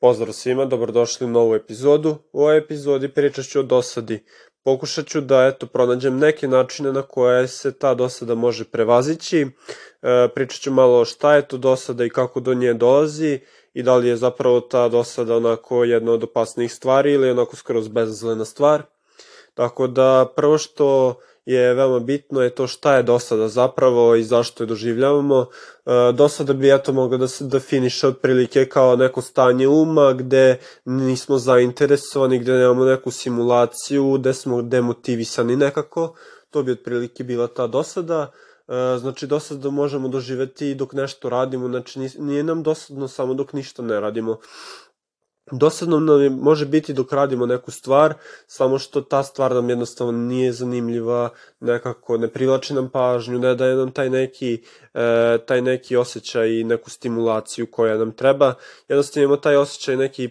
Pozdrav svima, dobrodošli u novu epizodu. U ovoj epizodi pričat ću o dosadi. Pokušat ću da eto, pronađem neke načine na koje se ta dosada može prevazići. E, pričat ću malo šta je to dosada i kako do nje dolazi i da li je zapravo ta dosada onako jedna od opasnijih stvari ili onako skroz bezazlena stvar. Tako da prvo što je veoma bitno je to šta je dosada zapravo i zašto je doživljavamo. E, dosada bi eto mogla da se definiše otprilike kao neko stanje uma gde nismo zainteresovani, gde nemamo neku simulaciju, gde smo demotivisani nekako. To bi otprilike bila ta dosada. E, znači dosada možemo doživeti dok nešto radimo, znači nije nam dosadno samo dok ništa ne radimo dosadno nam je, može biti dok radimo neku stvar, samo što ta stvar nam jednostavno nije zanimljiva, nekako ne privlači nam pažnju, ne daje nam taj neki, e, taj neki osjećaj i neku stimulaciju koja nam treba. Jednostavno imamo taj osjećaj neki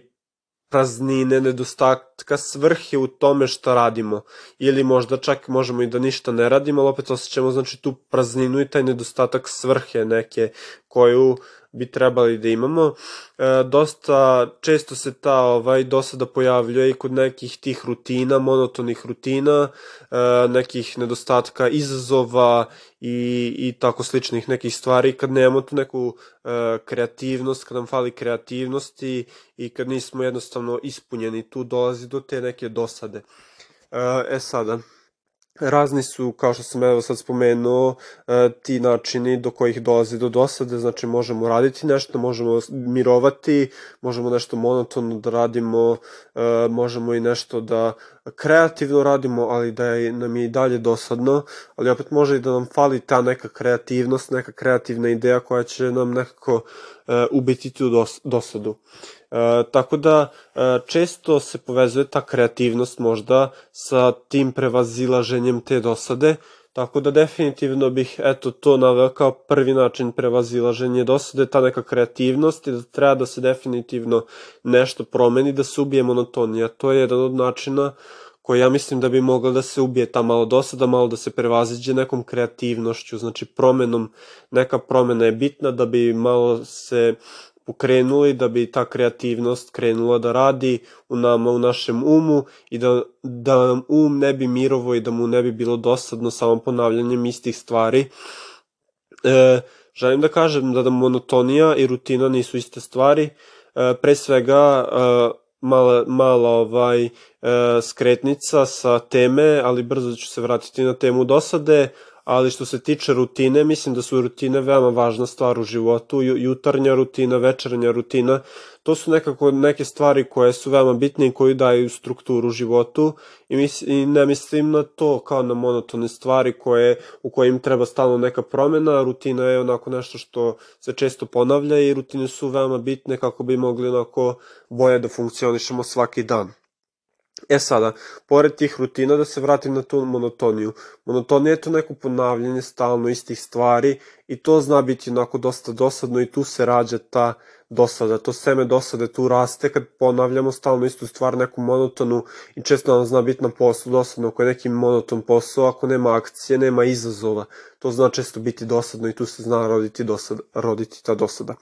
praznine, nedostatka svrhe u tome šta radimo. Ili možda čak možemo i da ništa ne radimo, ali opet osjećamo znači tu prazninu i taj nedostatak svrhe neke koju bi trebali da imamo. E, dosta često se ta ovaj dosada pojavljuje i kod nekih tih rutina, monotonih rutina, e, nekih nedostatka izazova i, i tako sličnih nekih stvari kad nemamo tu neku e, kreativnost, kad nam fali kreativnosti i kad nismo jednostavno ispunjeni, tu dolazi do te neke dosade. E, e sada, Razni su, kao što sam evo sad spomenuo, e, ti načini do kojih dolazi do dosade, znači možemo raditi nešto, možemo mirovati, možemo nešto monotono da radimo, e, možemo i nešto da kreativno radimo, ali da je, nam je i dalje dosadno, ali opet može i da nam fali ta neka kreativnost, neka kreativna ideja koja će nam nekako e, ubiti tu dos, dosadu. E, tako da e, često se povezuje ta kreativnost možda sa tim prevazilaženjem te dosade, tako da definitivno bih eto to naveo kao prvi način prevazilaženje dosade, ta neka kreativnost i da treba da se definitivno nešto promeni, da se ubije monotonija. To je jedan od načina koji ja mislim da bi mogla da se ubije ta malo dosada, malo da se prevaziđe nekom kreativnošću, znači promenom, neka promena je bitna da bi malo se pokrenuli da bi ta kreativnost krenula da radi u nama, u našem umu i da, da nam um ne bi mirovo i da mu ne bi bilo dosadno samo ponavljanjem istih stvari. E, želim da kažem da, da monotonija i rutina nisu iste stvari. E, pre svega, e, mala, mala ovaj, e, skretnica sa teme, ali brzo ću se vratiti na temu dosade ali što se tiče rutine, mislim da su rutine veoma važna stvar u životu, jutarnja rutina, večernja rutina, to su nekako neke stvari koje su veoma bitne i koji daju strukturu životu. I, mis, i ne mislim na to kao na monotone stvari koje, u kojim treba stalno neka promena, rutina je onako nešto što se često ponavlja i rutine su veoma bitne kako bi mogli onako bolje da funkcionišemo svaki dan. E sada, pored tih rutina da se vratim na tu monotoniju. Monotonija je to neko ponavljanje stalno istih stvari i to zna biti onako dosta dosadno i tu se rađa ta dosada, to seme dosade tu raste kad ponavljamo stalno istu stvar, neku monotonu i često nam zna biti na poslu dosadno ako je neki monoton posao, ako nema akcije, nema izazova, to zna često biti dosadno i tu se zna roditi, dosad, roditi ta dosada.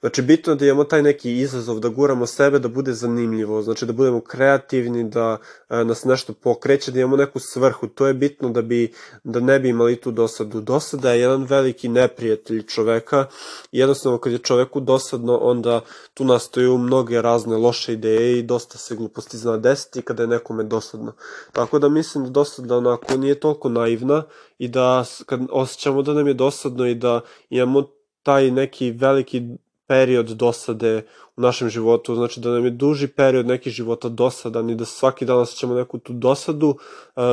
Znači, bitno je da imamo taj neki izazov, da guramo sebe, da bude zanimljivo, znači da budemo kreativni, da e, nas nešto pokreće, da imamo neku svrhu, to je bitno da, bi, da ne bi imali tu dosadu. Dosada je jedan veliki neprijatelj čoveka, jednostavno kad je čoveku dosadno, onda tu nastaju mnoge razne loše ideje i dosta se gluposti zna desiti kada je nekome dosadno. Tako da mislim da dosada onako nije toliko naivna i da kad osjećamo da nam je dosadno i da imamo taj neki veliki period dosade u našem životu, znači da nam je duži period neki života dosadan i da svaki dan osjećamo neku tu dosadu,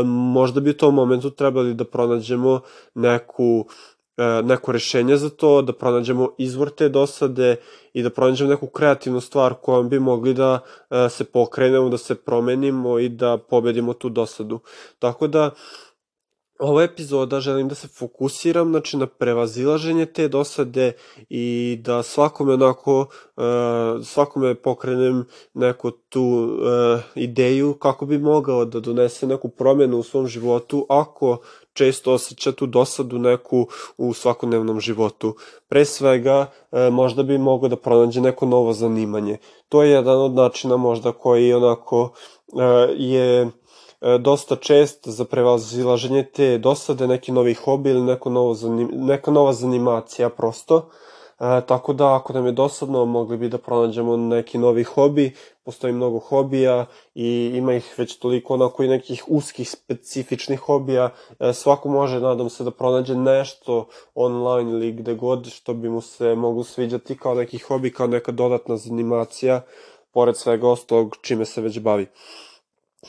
možda bi u tom momentu trebali da pronađemo neku E, neko rešenje za to, da pronađemo izvor te dosade i da pronađemo neku kreativnu stvar kojom bi mogli da e, se pokrenemo, da se promenimo i da pobedimo tu dosadu. Tako da, ova epizoda želim da se fokusiram znači, na prevazilaženje te dosade i da svakome onako, uh, svakome pokrenem neku tu ideju kako bi mogao da donese neku promenu u svom životu ako često osjeća tu dosadu neku u svakodnevnom životu. Pre svega, e, možda bi mogao da pronađe neko novo zanimanje. To je jedan od načina možda koji onako e, je e, dosta čest za prevazilaženje te dosade, neki novi hobi ili neko novo zanim, neka nova zanimacija prosto. E, tako da ako nam je dosadno mogli bi da pronađemo neki novi hobi, postoji mnogo hobija i ima ih već toliko onako i nekih uskih specifičnih hobija, e, svako može nadam se da pronađe nešto online ili gde god što bi mu se moglo sviđati kao neki hobi, kao neka dodatna zanimacija, pored svega ostalog čime se već bavi.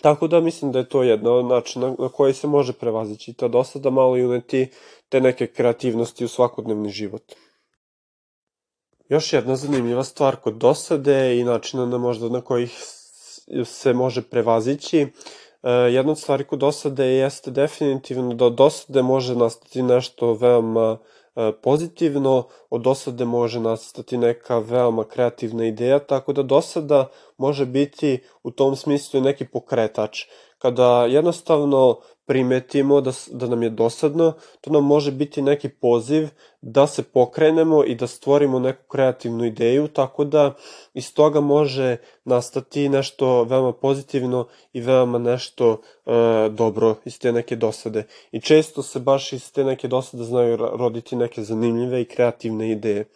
Tako da mislim da je to jedna od načina na koji se može prevazići ta dosada malo i uneti te neke kreativnosti u svakodnevni život. Još jedna zanimljiva stvar kod dosade i načina na možda na kojih se može prevazići. E, jedna od stvari kod dosade jeste definitivno da od dosade može nastati nešto veoma e, pozitivno, od dosade može nastati neka veoma kreativna ideja, tako da dosada može biti u tom smislu neki pokretač. Kada jednostavno primetimo da, da nam je dosadno, to nam može biti neki poziv da se pokrenemo i da stvorimo neku kreativnu ideju, tako da iz toga može nastati nešto veoma pozitivno i veoma nešto e, dobro iz te neke dosade. I često se baš iz te neke dosade znaju roditi neke zanimljive i kreativne ideje.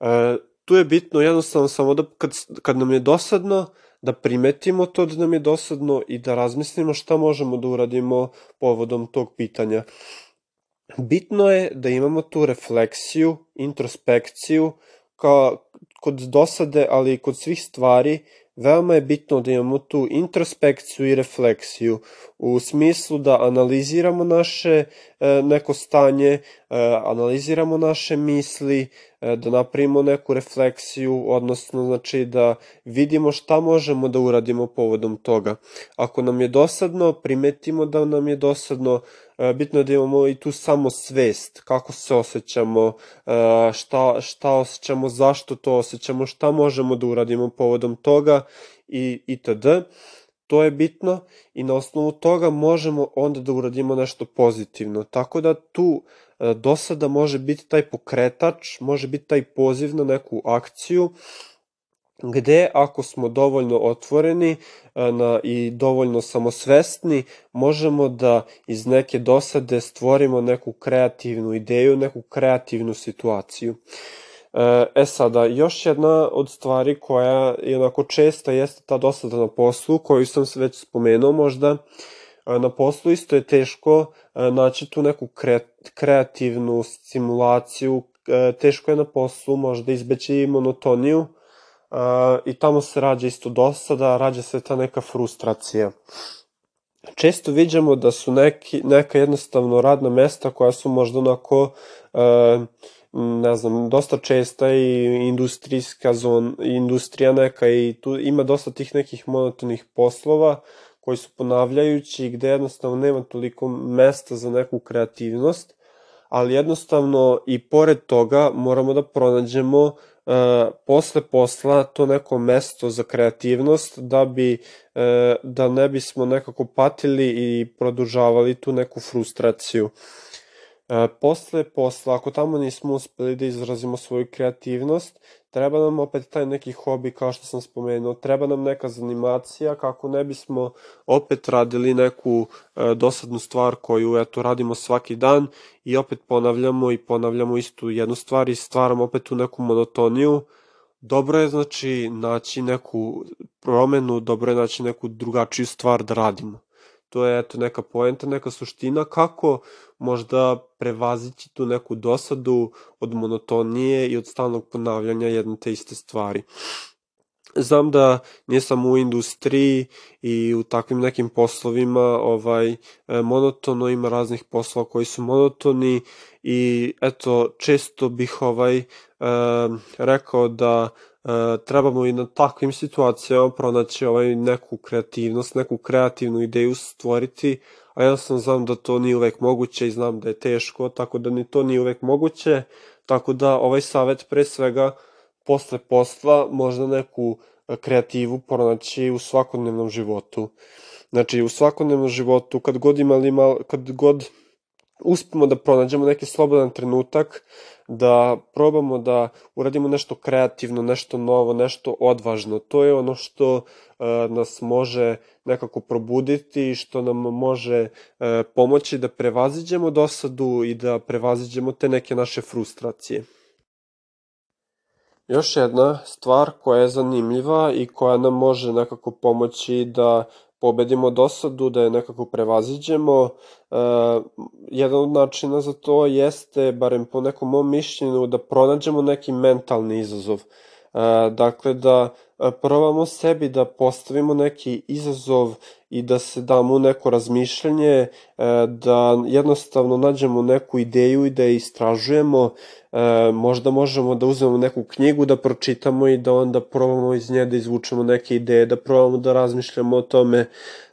E, tu je bitno jednostavno samo da kad, kad nam je dosadno, da primetimo to da nam je dosadno i da razmislimo šta možemo da uradimo povodom tog pitanja. Bitno je da imamo tu refleksiju, introspekciju, kao kod dosade, ali i kod svih stvari, veoma je bitno da imamo tu introspekciju i refleksiju u smislu da analiziramo naše e, neko stanje, e, analiziramo naše misli, e, da napravimo neku refleksiju, odnosno znači da vidimo šta možemo da uradimo povodom toga. Ako nam je dosadno, primetimo da nam je dosadno, bitno je da imamo i tu samo svest, kako se osjećamo, šta, šta osjećamo, zašto to osjećamo, šta možemo da uradimo povodom toga i itd. To je bitno i na osnovu toga možemo onda da uradimo nešto pozitivno. Tako da tu e, dosada može biti taj pokretač, može biti taj poziv na neku akciju gde ako smo dovoljno otvoreni e, na, i dovoljno samosvesni, možemo da iz neke dosade stvorimo neku kreativnu ideju, neku kreativnu situaciju. E sada, još jedna od stvari koja je onako česta jeste ta dosada na poslu, koju sam se već spomenuo možda. E, na poslu isto je teško e, naći tu neku kreativnu simulaciju, e, teško je na poslu možda izbeći monotoniju i tamo se rađa isto dosada, rađa se ta neka frustracija. Često viđamo da su neki, neka jednostavno radna mesta koja su možda onako ne znam, dosta česta i industrijska zon, industrija neka i tu ima dosta tih nekih monotonih poslova koji su ponavljajući gde jednostavno nema toliko mesta za neku kreativnost, ali jednostavno i pored toga moramo da pronađemo uh, posle posla to neko mesto za kreativnost da bi uh, da ne bismo nekako patili i produžavali tu neku frustraciju. E, posle posla, ako tamo nismo uspeli da izrazimo svoju kreativnost, treba nam opet taj neki hobi kao što sam spomenuo, treba nam neka zanimacija kako ne bismo opet radili neku e, dosadnu stvar koju eto radimo svaki dan i opet ponavljamo i ponavljamo istu jednu stvar i stvaramo opet tu neku monotoniju. Dobro je znači naći neku promenu, dobro je naći neku drugačiju stvar da radimo. To je eto neka poenta, neka suština kako možda prevazići tu neku dosadu od monotonije i od stalnog ponavljanja jedne te iste stvari. Znam da nije samo u industriji i u takvim nekim poslovima ovaj monotono ima raznih poslova koji su monotoni i eto često bih ovaj e, rekao da e, trebamo i na takvim situacijama pronaći ovaj neku kreativnost, neku kreativnu ideju stvoriti, a sam znam da to nije uvek moguće i znam da je teško, tako da ni to nije uvek moguće, tako da ovaj savet pre svega posle posla možda neku e, kreativu pronaći u svakodnevnom životu. Znači, u svakodnevnom životu, kad god imali mal, kad god uspemo da pronađemo neki slobodan trenutak, da probamo da uradimo nešto kreativno, nešto novo, nešto odvažno. To je ono što e, nas može nekako probuditi i što nam može e, pomoći da prevaziđemo dosadu i da prevaziđemo te neke naše frustracije. Još jedna stvar koja je zanimljiva i koja nam može nekako pomoći da pobedimo dosadu, da je nekako prevaziđemo. E, jedan od načina za to jeste, barem po nekom mom mišljenju, da pronađemo neki mentalni izazov. E, dakle, da probamo sebi da postavimo neki izazov i da se damo neko razmišljanje, e, da jednostavno nađemo neku ideju i da je istražujemo, e, možda možemo da uzmemo neku knjigu da pročitamo i da onda probamo iz nje da izvučemo neke ideje, da probamo da razmišljamo o tome.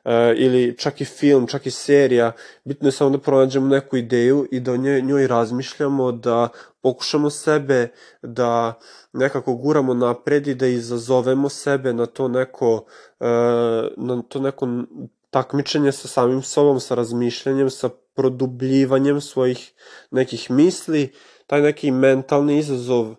E, ili čak i film, čak i serija, bitno je samo da pronađemo neku ideju i da o njoj, njoj razmišljamo, da pokušamo sebe da nekako guramo napred i da izazovemo sebe na to neko, na to neko takmičenje sa samim sobom, sa razmišljanjem, sa produbljivanjem svojih nekih misli, taj neki mentalni izazov, e,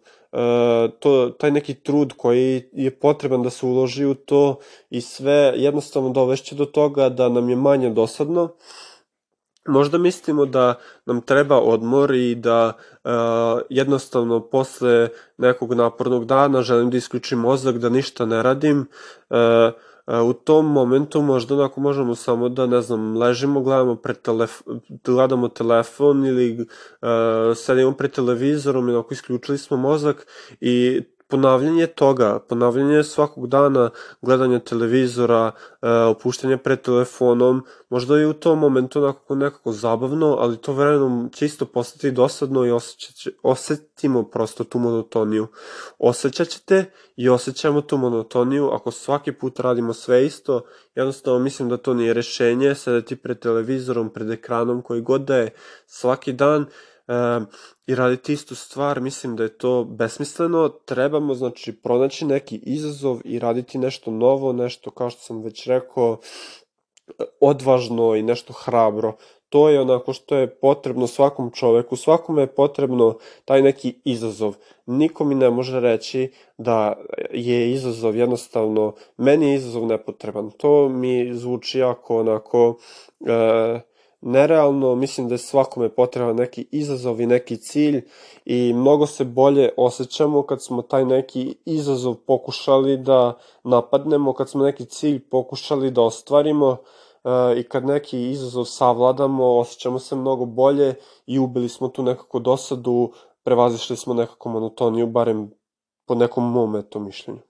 to, taj neki trud koji je potreban da se uloži u to i sve jednostavno dovešće do toga da nam je manje dosadno. Možda mislimo da nam treba odmor i da uh, jednostavno posle nekog napornog dana želim da isključim mozak, da ništa ne radim. Uh, u tom momentu možda onako možemo samo da, ne znam, ležimo, gledamo, pred telef gledamo telefon ili uh, sedimo pred televizorom i onako isključili smo mozak i ponavljanje toga, ponavljanje svakog dana, gledanje televizora, e, opuštanje pred telefonom, možda je u tom momentu nekako, nekako zabavno, ali to vremenom će isto postati dosadno i osjećaće, osetimo prosto tu monotoniju. Osjećat ćete i osjećamo tu monotoniju ako svaki put radimo sve isto, jednostavno mislim da to nije rešenje, sedeti pred televizorom, pred ekranom koji god da je svaki dan, i raditi istu stvar, mislim da je to besmisleno, trebamo znači pronaći neki izazov i raditi nešto novo, nešto kao što sam već rekao, odvažno i nešto hrabro. To je onako što je potrebno svakom čoveku, svakome je potrebno taj neki izazov. Niko mi ne može reći da je izazov jednostavno, meni je izazov nepotreban. To mi zvuči jako onako... E, nerealno, mislim da je svakome potreban neki izazov i neki cilj i mnogo se bolje osjećamo kad smo taj neki izazov pokušali da napadnemo, kad smo neki cilj pokušali da ostvarimo e, i kad neki izazov savladamo, osjećamo se mnogo bolje i ubili smo tu nekako dosadu, prevazišli smo nekako monotoniju, barem po nekom mom eto mišljenju.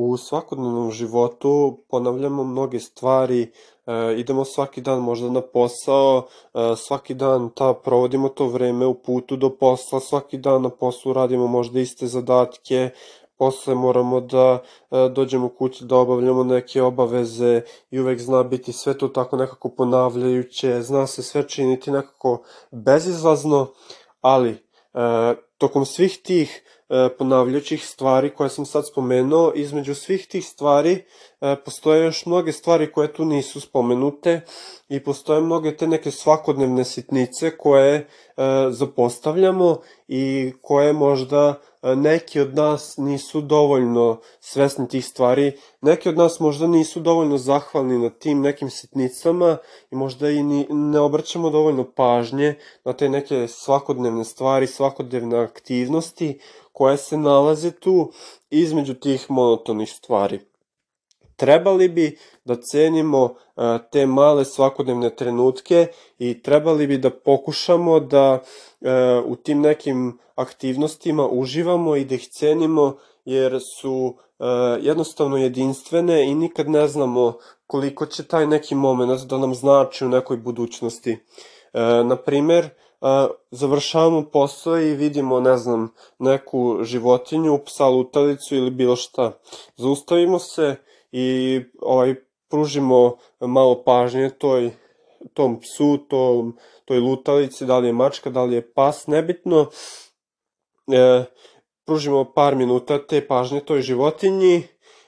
U svakodnevnom životu ponavljamo mnoge stvari, e, idemo svaki dan možda na posao, e, svaki dan ta provodimo to vreme u putu do posla, svaki dan na poslu radimo možda iste zadatke, posle moramo da e, dođemo kući da obavljamo neke obaveze i uvek zna biti sve to tako nekako ponavljajuće, zna se sve činiti nekako bezizlazno, ali e, tokom svih tih E, ponavljajućih stvari koje sam sad spomenuo. Između svih tih stvari e, postoje još mnoge stvari koje tu nisu spomenute i postoje mnoge te neke svakodnevne sitnice koje e, zapostavljamo i koje možda neki od nas nisu dovoljno svesni tih stvari, neki od nas možda nisu dovoljno zahvalni na tim nekim sitnicama i možda i ni, ne obraćamo dovoljno pažnje na te neke svakodnevne stvari, svakodnevne aktivnosti koje se nalaze tu između tih monotonih stvari. Trebali bi da cenimo e, te male svakodnevne trenutke i trebali bi da pokušamo da e, u tim nekim aktivnostima uživamo i da ih cenimo jer su e, jednostavno jedinstvene i nikad ne znamo koliko će taj neki moment da nam znači u nekoj budućnosti. Na primer, završavamo posao i vidimo, ne znam, neku životinju, psa lutalicu ili bilo šta. Zaustavimo se i ovaj, pružimo malo pažnje toj, tom psu, tom, toj lutalici, da li je mačka, da li je pas, nebitno. E, pružimo par minuta te pažnje toj životinji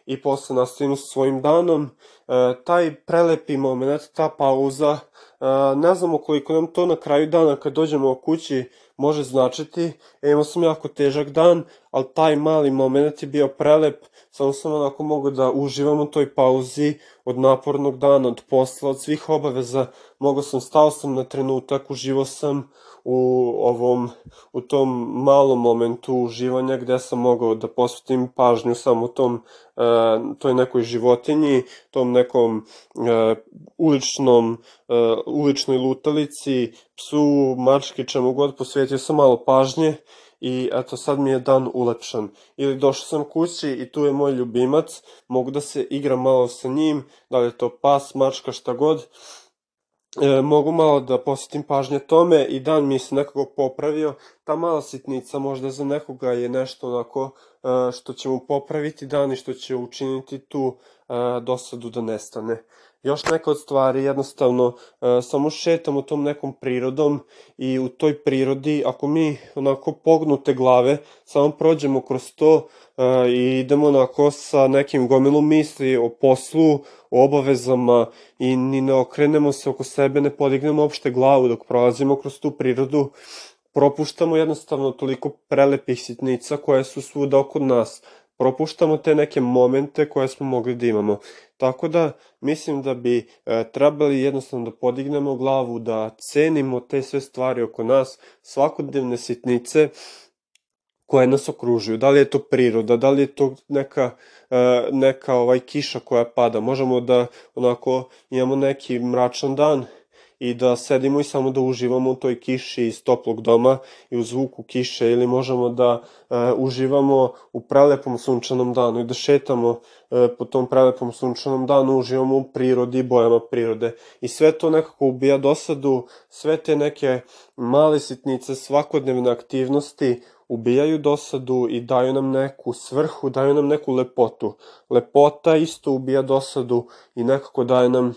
i posle nastavimo sa svojim danom. E, taj prelepi moment, ta pauza, e, ne znamo koliko nam to na kraju dana kad dođemo kući može značiti. E, imao sam jako težak dan, ali taj mali moment je bio prelep, samo sam onako mogu da uživam u toj pauzi od napornog dana, od posla, od svih obaveza. Mogu sam, stao sam na trenutak, uživo sam u ovom, u tom malom momentu uživanja gde sam mogao da posvetim pažnju samo tom, e, toj nekoj životinji, tom nekom e, uličnom, e, uličnoj lutalici, psu, mački, čemu god, posvetio sam malo pažnje i eto sad mi je dan ulepšan. Ili došao sam kući i tu je moj ljubimac, mogu da se igram malo sa njim, da li je to pas, mačka, šta god, e, mogu malo da posvetim pažnje tome i dan mi se nekako popravio. Ta mala sitnica možda za nekoga je nešto onako e, što će mu popraviti dan i što će učiniti tu e, dosadu da nestane. Još neka od stvari, jednostavno, e, samo šetamo tom nekom prirodom i u toj prirodi, ako mi onako pognute glave, samo prođemo kroz to e, i idemo onako sa nekim gomilom misli o poslu, o obavezama i ni ne okrenemo se oko sebe, ne podignemo opšte glavu dok prolazimo kroz tu prirodu, propuštamo jednostavno toliko prelepih sitnica koje su svuda oko nas. Propuštamo te neke momente koje smo mogli da imamo. Tako da mislim da bi e, trebali jednostavno da podignemo glavu, da cenimo te sve stvari oko nas, svakodnevne sitnice koje nas okružuju. Da li je to priroda, da li je to neka, e, neka ovaj kiša koja pada. Možemo da onako imamo neki mračan dan i da sedimo i samo da uživamo u toj kiši iz toplog doma i u zvuku kiše ili možemo da e, uživamo u prelepom sunčanom danu i da šetamo e, po tom prelepom sunčanom danu, uživamo u prirodi i bojama prirode. I sve to nekako ubija dosadu, sve te neke male sitnice, svakodnevne aktivnosti ubijaju dosadu i daju nam neku svrhu, daju nam neku lepotu. Lepota isto ubija dosadu i nekako daje nam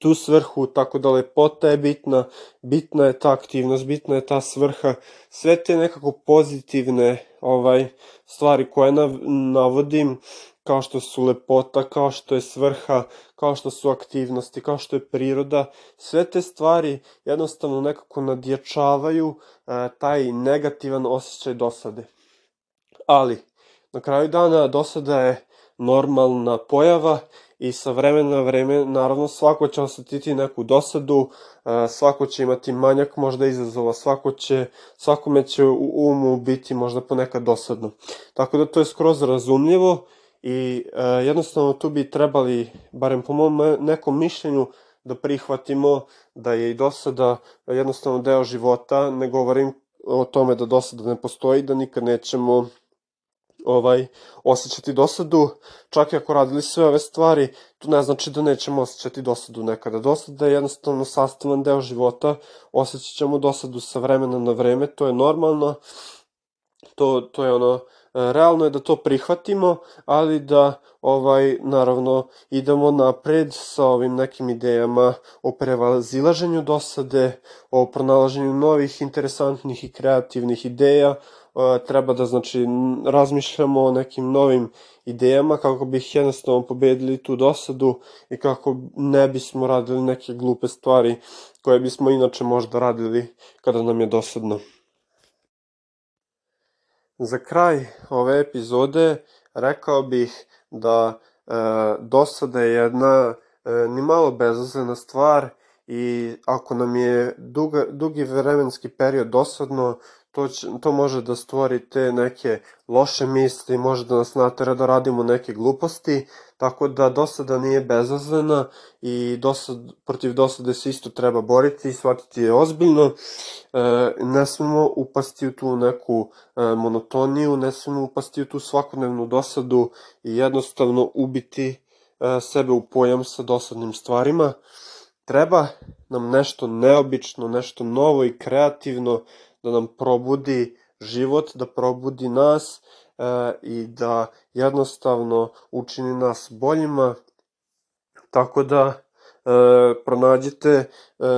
tu svrhu, tako da lepota je bitna, bitna je ta aktivnost, bitna je ta svrha, sve te nekako pozitivne ovaj stvari koje nav, navodim, kao što su lepota, kao što je svrha, kao što su aktivnosti, kao što je priroda, sve te stvari jednostavno nekako nadjačavaju e, taj negativan osjećaj dosade. Ali, na kraju dana dosada je normalna pojava i sa vremena na vreme, naravno, svako će osetiti neku dosadu, svako će imati manjak možda izazova, svako će, svakome će u umu biti možda ponekad dosadno. Tako da to je skroz razumljivo i jednostavno tu bi trebali, barem po mom nekom mišljenju, da prihvatimo da je i dosada jednostavno deo života, ne govorim o tome da dosada ne postoji, da nikad nećemo ovaj, osjećati dosadu, čak i ako radili sve ove stvari, to ne znači da nećemo osjećati dosadu nekada. Dosada je jednostavno sastavan deo života, osjećat ćemo dosadu sa vremena na vreme, to je normalno, to, to je ono, realno je da to prihvatimo, ali da ovaj naravno idemo napred sa ovim nekim idejama o prevazilaženju dosade, o pronalaženju novih interesantnih i kreativnih ideja, treba da znači razmišljamo o nekim novim idejama kako bi jednostavno pobedili tu dosadu i kako ne bismo radili neke glupe stvari koje bismo inače možda radili kada nam je dosadno. Za kraj ove epizode rekao bih da e, dosada je jedna e, ni malo bezazlena stvar i ako nam je duga, dugi vremenski period dosadno, to, će, to može da stvori te neke loše misli, može da nas natera da radimo neke gluposti, tako da dosada nije bezazlena i dosad, protiv dosade se isto treba boriti i shvatiti je ozbiljno. E, ne smemo upasti u tu neku e, monotoniju, ne smemo upasti u tu svakodnevnu dosadu i jednostavno ubiti e, sebe u pojam sa dosadnim stvarima. Treba nam nešto neobično, nešto novo i kreativno, da nam probudi život, da probudi nas e, i da jednostavno učini nas boljima. Tako da e, pronađite, e,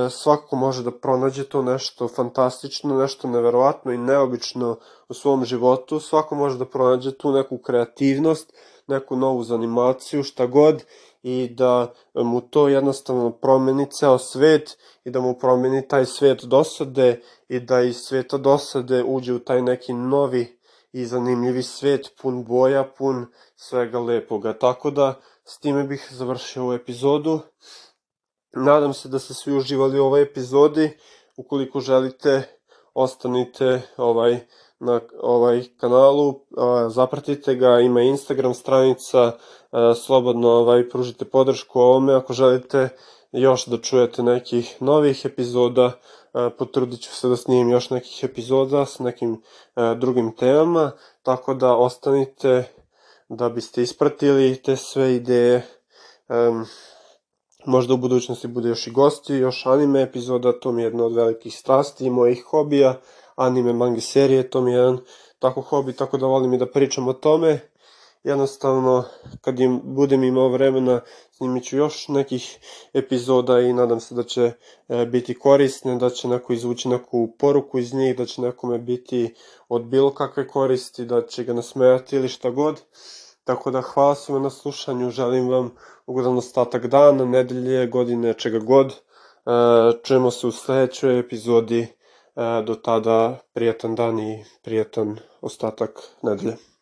svako može da pronađe to nešto fantastično, nešto neverovatno i neobično u svom životu, svako može da pronađe tu neku kreativnost, neku novu zanimaciju, šta god, i da mu to jednostavno promeni ceo svet i da mu promeni taj svet dosade i da iz sveta dosade uđe u taj neki novi i zanimljivi svet pun boja, pun svega lepoga. Tako da s time bih završio ovu epizodu. Nadam se da ste svi uživali u ovoj epizodi. Ukoliko želite, ostanite ovaj na ovaj kanalu, zapratite ga, ima Instagram stranica, slobodno ovaj pružite podršku ovome ako želite još da čujete nekih novih epizoda, potrudit ću se da snimim još nekih epizoda s nekim drugim temama, tako da ostanite da biste ispratili te sve ideje. Možda u budućnosti bude još i gosti, još anime epizoda, to mi je jedna od velikih strasti i mojih hobija, anime, manga serije, to mi je jedan tako hobi, tako da volim i da pričam o tome. Jednostavno, kad im budem imao vremena, snimit ću još nekih epizoda i nadam se da će e, biti korisne, da će neko izvući neku poruku iz njih, da će nekome biti od bilo kakve koristi, da će ga nasmejati ili šta god. Tako da hvala svima na slušanju, želim vam ugodan ostatak dana, nedelje, godine, čega god. E, čujemo se u sledećoj epizodi. E, do tada prijatan dan i prijatan ostatak nedelje.